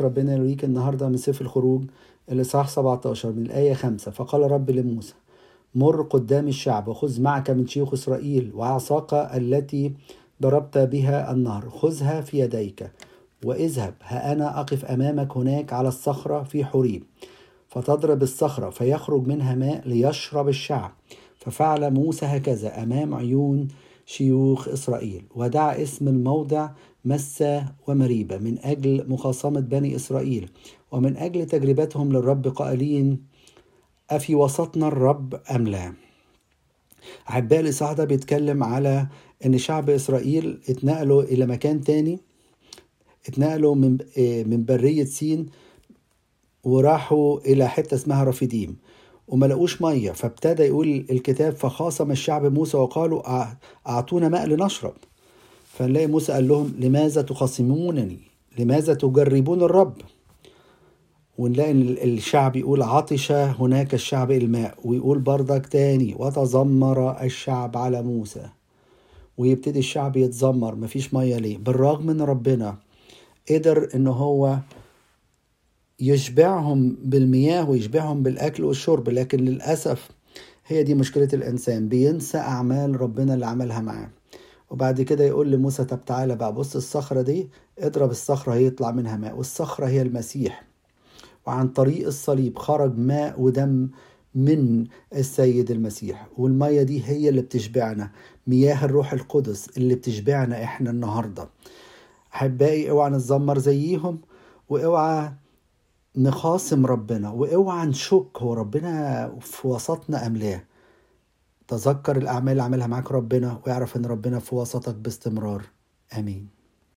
ربنا يوريك النهاردة من سفر الخروج الإصحاح 17 من الآية 5 فقال رب لموسى مر قدام الشعب وخذ معك من شيوخ إسرائيل وعصاك التي ضربت بها النهر. خذها في يديك واذهب ها أنا أقف أمامك هناك على الصخرة في حريب فتضرب الصخرة فيخرج منها ماء ليشرب الشعب. ففعل موسى هكذا أمام عيون شيوخ إسرائيل ودعا اسم الموضع مسة ومريبة من أجل مخاصمة بني إسرائيل ومن أجل تجربتهم للرب قائلين أفي وسطنا الرب أم لا؟ أحباء الإصحاح ده بيتكلم على إن شعب إسرائيل اتنقلوا إلى مكان تاني اتنقلوا من من برية سين وراحوا إلى حتة اسمها رفيديم وما لقوش مية. فابتدى يقول الكتاب فخاصم الشعب موسى وقالوا أعطونا ماء لنشرب. فنلاقي موسى قال لهم لماذا تخاصمونني؟ لماذا تجربون الرب؟ ونلاقي الشعب يقول عطش هناك الشعب الماء. ويقول بردك تاني وتذمر الشعب على موسى. ويبتدي الشعب يتذمر مفيش مية ليه؟ بالرغم ان ربنا قدر إن هو يشبعهم بالمياه ويشبعهم بالأكل والشرب لكن للأسف هي دي مشكلة الإنسان بينسى أعمال ربنا اللي عملها معاه. وبعد كده يقول لموسى طب تعالى بقى بص الصخرة دي اضرب الصخرة هيطلع منها ماء والصخرة هي المسيح. وعن طريق الصليب خرج ماء ودم من السيد المسيح. والمية دي هي اللي بتشبعنا مياه الروح القدس اللي بتشبعنا إحنا النهارده. أحبائي اوعى نتذمر زيهم وأوعى نخاصم ربنا واوعى نشك هو ربنا في وسطنا أم لا تذكر الأعمال اللي عملها معاك ربنا واعرف إن ربنا في وسطك باستمرار. آمين.